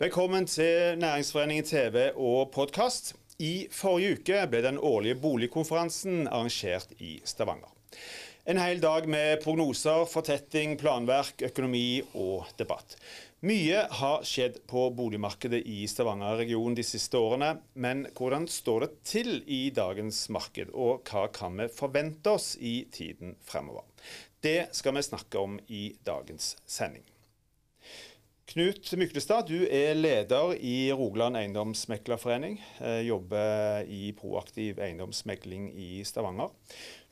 Velkommen til Næringsforeningen TV og podkast. I forrige uke ble den årlige boligkonferansen arrangert i Stavanger. En hel dag med prognoser, fortetting, planverk, økonomi og debatt. Mye har skjedd på boligmarkedet i Stavanger-regionen de siste årene. Men hvordan står det til i dagens marked, og hva kan vi forvente oss i tiden fremover? Det skal vi snakke om i dagens sending. Knut Myklestad, du er leder i Rogaland eiendomsmeklerforening. Eh, jobber i proaktiv eiendomsmegling i Stavanger.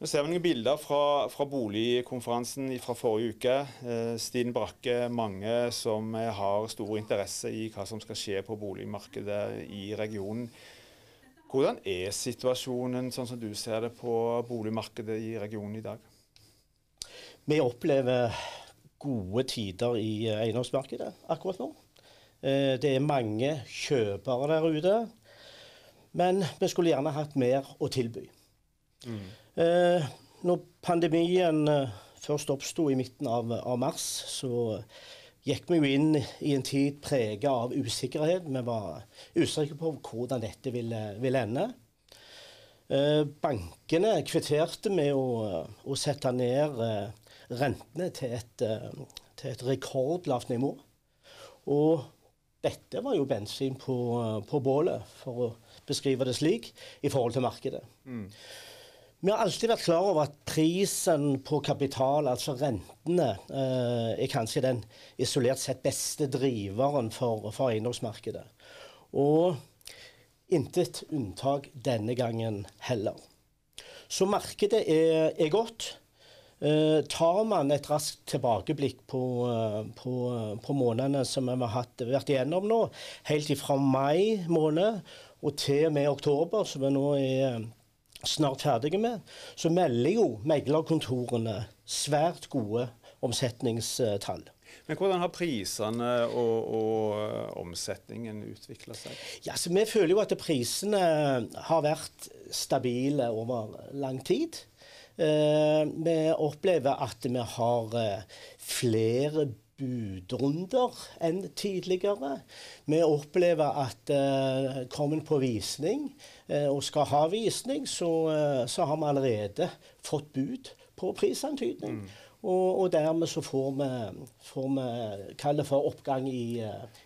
Nå ser vi noen bilder fra, fra boligkonferansen fra forrige uke. Eh, Stine Brakke, mange som har stor interesse i hva som skal skje på boligmarkedet i regionen. Hvordan er situasjonen sånn som du ser det på boligmarkedet i regionen i dag? Vi opplever gode tider i eh, eiendomsmarkedet akkurat nå. Eh, det er mange kjøpere der ute, men vi skulle gjerne hatt mer å tilby. Mm. Eh, når pandemien først oppsto i midten av, av, mars, så gikk vi jo inn i en tid prega av usikkerhet. Vi var usikre på hvordan dette ville, ville ende. Bankene kvitterte med å, å sette ned rentene til et, eh, til et rekordlavt nivå. Og dette var jo bensin på, på, bålet, for å beskrive det slik, i forhold til markedet. Mm. Vi har alltid vært klar over at prisen på kapital, altså rentene, eh, er kanskje den isolert sett beste driveren for, for eiendomsmarkedet. Og intet unntak denne gangen heller. Så markedet er, er godt. Uh, tar man et raskt tilbakeblikk på, uh, på, på, månedene som vi har hatt, vært igjennom nå, helt fra mai måned og til og med oktober, som vi nå er snart ferdige med, så melder jo meglerkontorene svært gode omsetningstall. Men Hvordan har prisene og, og omsetningen utvikla seg? Ja, Vi føler jo at prisene har vært stabile over lang tid. Eh, vi opplever at vi har eh, flere budrunder enn tidligere. Vi opplever at uh, kommer på visning uh, og skal ha visning, så, så, har vi allerede fått bud på prisantydning. Mm. Og, og, dermed så får vi, får vi kalle for oppgang i,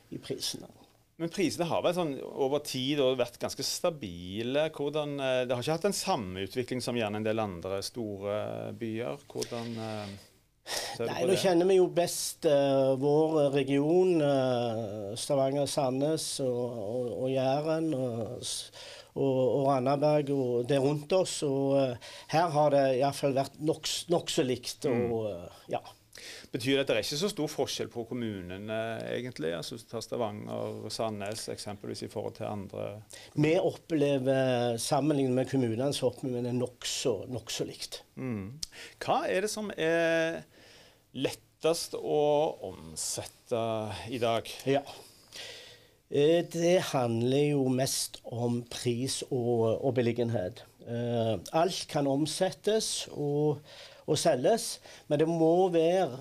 i prisene. Men prisene har vært sånn over tid vært ganske stabile. Hvordan, eh, det har ikke hatt den samme utvikling som gjerne en del andre store byer. Hvordan eh, Nei, Nå kjenner vi jo best uh, vår region, uh, Stavanger, Sandnes og, og, og Jæren. Og, og, og Randaberg og det rundt oss. Og uh, her har det iallfall vært nokså nok likt. og mm. ja. Betyr det at det er ikke så stor forskjell på kommunene, egentlig? Altså Ta Stavanger og Sandnes eksempelvis i forhold til andre Vi opplever, sammenlignet med kommunene, så opplever vi det nokså nok likt. Mm. Hva er det som er lettest å omsette i dag? Ja. Eh, det handler jo mest om pris og, og beliggenhet. Eh, alt kan omsettes og, og selges, men det må være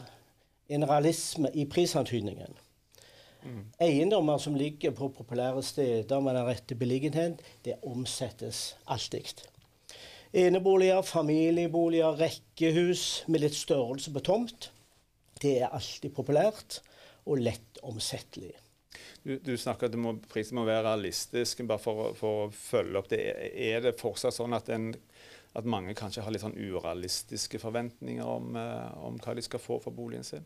en realisme i prisantydningen. Mm. Eiendommer som ligger på populære steder med den rette beliggenhet, det omsettes alltid. Eneboliger, familieboliger, rekkehus med litt størrelse på tomt, det er alltid populært og lett omsettelig. Du, du snakker at prisen må være realistisk. bare for, for, å følge opp det. Er det fortsatt sånn at en at mange kanskje har litt sånn urealistiske forventninger om, eh, om hva de skal få for boligen sin?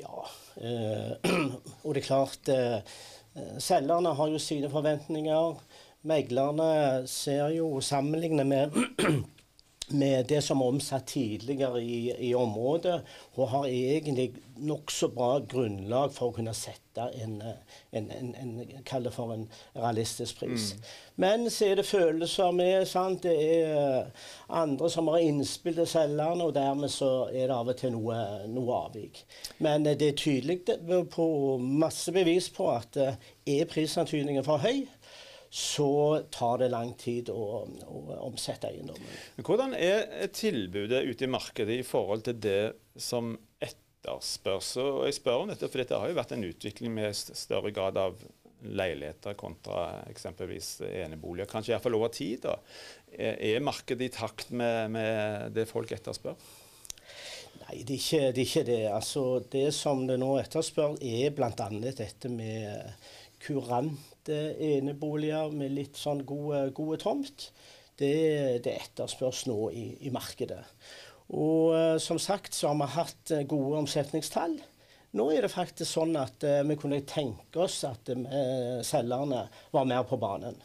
Ja, eh, og det er klart eh, Selgerne har jo sine forventninger. Meglerne ser jo, sammenlignet med med det som er omsatt tidligere i, i området, og har egentlig nokså bra grunnlag for å kunne sette en, en, en, en Kall det for en realistisk pris. Mm. Men så er det følelser med. sant? Det er andre som har innspill til selgerne, og dermed så er det av og til noe, noe avvik. Men det er tydelig på masse bevis på at eh, er prisantydningen for høy, så tar det lang tid å, å omsette eiendommen. Hvordan er tilbudet ute i markedet i forhold til det som etterspørs? Og jeg spør om dette, for dette har jo vært en utvikling med større grad av leiligheter kontra eksempelvis eneboliger, kanskje iallfall over tid. da. Er markedet i takt med, med det folk etterspør? Nei, det er, ikke, det er ikke det. Altså, det som det nå etterspør, er bl.a. dette med kurante eneboliger med litt sånn gode, gode tomt. Det, det, etterspørs nå i, i markedet. Og uh, som sagt så har vi hatt uh, gode omsetningstall. Nå er det faktisk sånn at uh, vi kunne tenke oss at selgerne var mer på banen.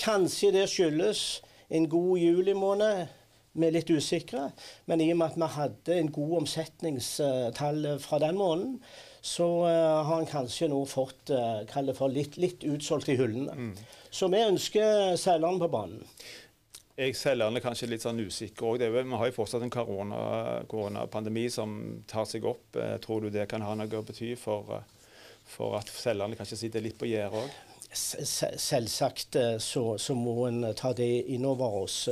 Kanskje det skyldes en god julimåned vi er litt usikre. Men i og med at vi hadde en god omsetningstall fra den måneden, så uh, har en kanskje nå fått uh, for litt, litt, utsolgt i hyllene. Mm. Så vi ønsker selgerne på banen. Jeg selgerne kanskje litt sånn usikre òg. Vi har jo fortsatt en koronapandemi korona som tar seg opp. Uh, tror du det kan ha noe å bety for, for at selgerne kanskje sitter litt på gjerdet òg? Selvsagt så, så, må en ta det inn over oss.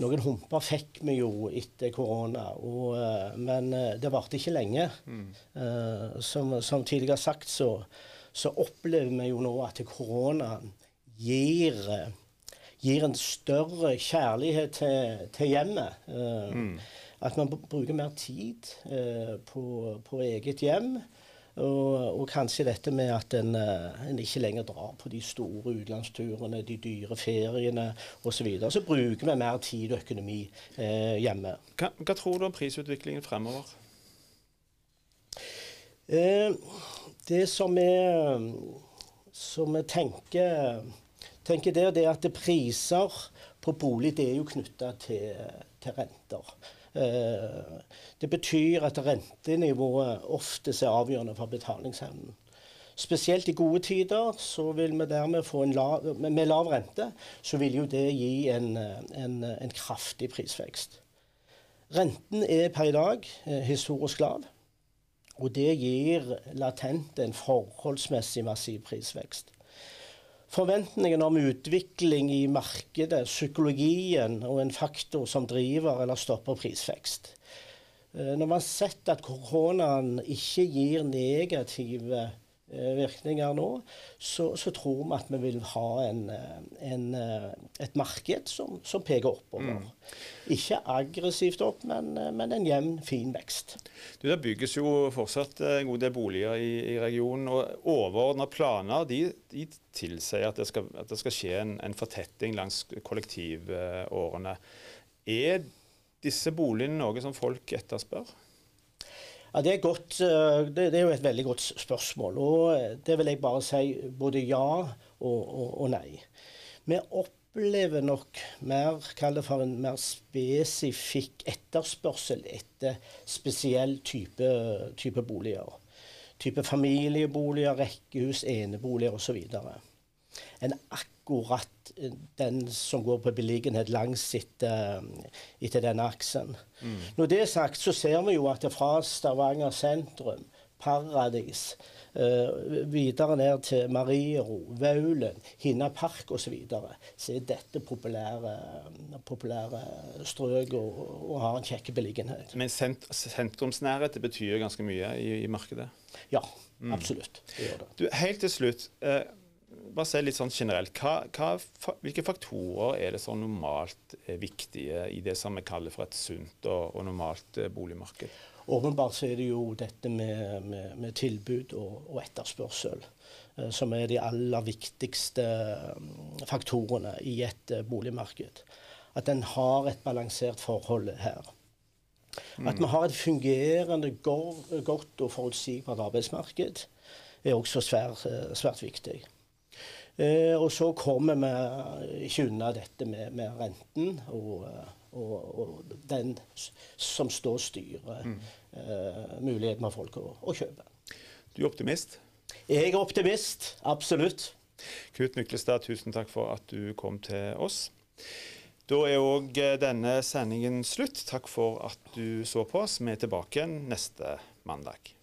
Noen humper fikk vi jo etter korona, og, eh, men eh, det varte ikke lenge. Mm. Uh, som, som, tidligere sagt, så, så, opplever vi jo nå at koronaen gir, gir en større kjærlighet til, til hjemmet. Mm. At man bruker mer tid på, på, eget hjem. Og, og, kanskje dette med at en, eh, en, ikke lenger drar på de store utenlandsturene, de dyre feriene osv. Så, videre. så bruker vi mer tid og økonomi eh, hjemme. Hva, hva, tror du om prisutviklingen fremover? Eh, det som vi, som vi tenker, tenker der, det er at priser på bolig det er jo knytta til, til renter. Eh, det betyr at rentenivået oftest er avgjørende for betalingsevnen. Spesielt i gode tider så vil vi dermed få en lav, med lav rente så vil jo det gi en, en, en kraftig prisvekst. Renten er per i dag eh, historisk lav, og det gir latent en forholdsmessig massiv prisvekst. Forventningen om utvikling i markedet, psykologien og en faktor som driver eller stopper prisvekst. Eh, når man har sett at koronaen ikke gir negative virkninger nå, så, så, tror vi at vi vil ha en, eh, en, eh, et marked som, som peker oppover. Mm. Ikke aggressivt opp, men, men, en jevn, fin vekst. Du, det bygges jo fortsatt en god del boliger i, i regionen. og Overordna planer de, de tilsier at det skal, at det skal skje en, en fortetting langs kollektivårene. Er disse boligene noe som folk etterspør? Ja, det, er godt, eh, det, er jo et veldig godt spørsmål. Og eh, det vil jeg bare si både ja og, og, og nei. Vi opplever nok mer, kall det for en mer spesifikk etterspørsel etter spesiell type, type boliger. Type familieboliger, rekkehus, eneboliger osv. En akkurat den som går på beliggenhet langs etter, etter denne aksen. Mm. Når det er sagt, så ser vi jo at det fra Stavanger sentrum, Paradis, uh, videre ned til Mariero, Vaulen, Hinna park osv., så, videre, så er dette populære, populære strøk og, og, har en kjekk beliggenhet. Men sent sentrumsnærhet betyr ganske mye i, i markedet? Ja, mm. absolutt. Det gjør det. Du, helt til slutt. Uh, bare se litt sånn generelt. Hva, hva, hvilke faktorer er det som normalt er viktige i det som vi kaller for et sunt og, og normalt eh, boligmarked? Åpenbart så er det jo dette med, med, med tilbud og, og etterspørsel eh, som er de aller viktigste mm, faktorene i et eh, boligmarked. At en har et balansert forhold her. At vi har et fungerende, godt og forutsigbart arbeidsmarked er også svært, svært viktig. Eh, og så kommer vi ikke unna dette med, med renten og, og, og, den som står og styrer mm. eh, muligheten for folk å, å, kjøpe. Du er optimist? Jeg er optimist, absolutt. Knut Myklestad, tusen takk for at du kom til oss. Da er òg eh, denne sendingen slutt. Takk for at du så på oss. Vi er tilbake neste mandag.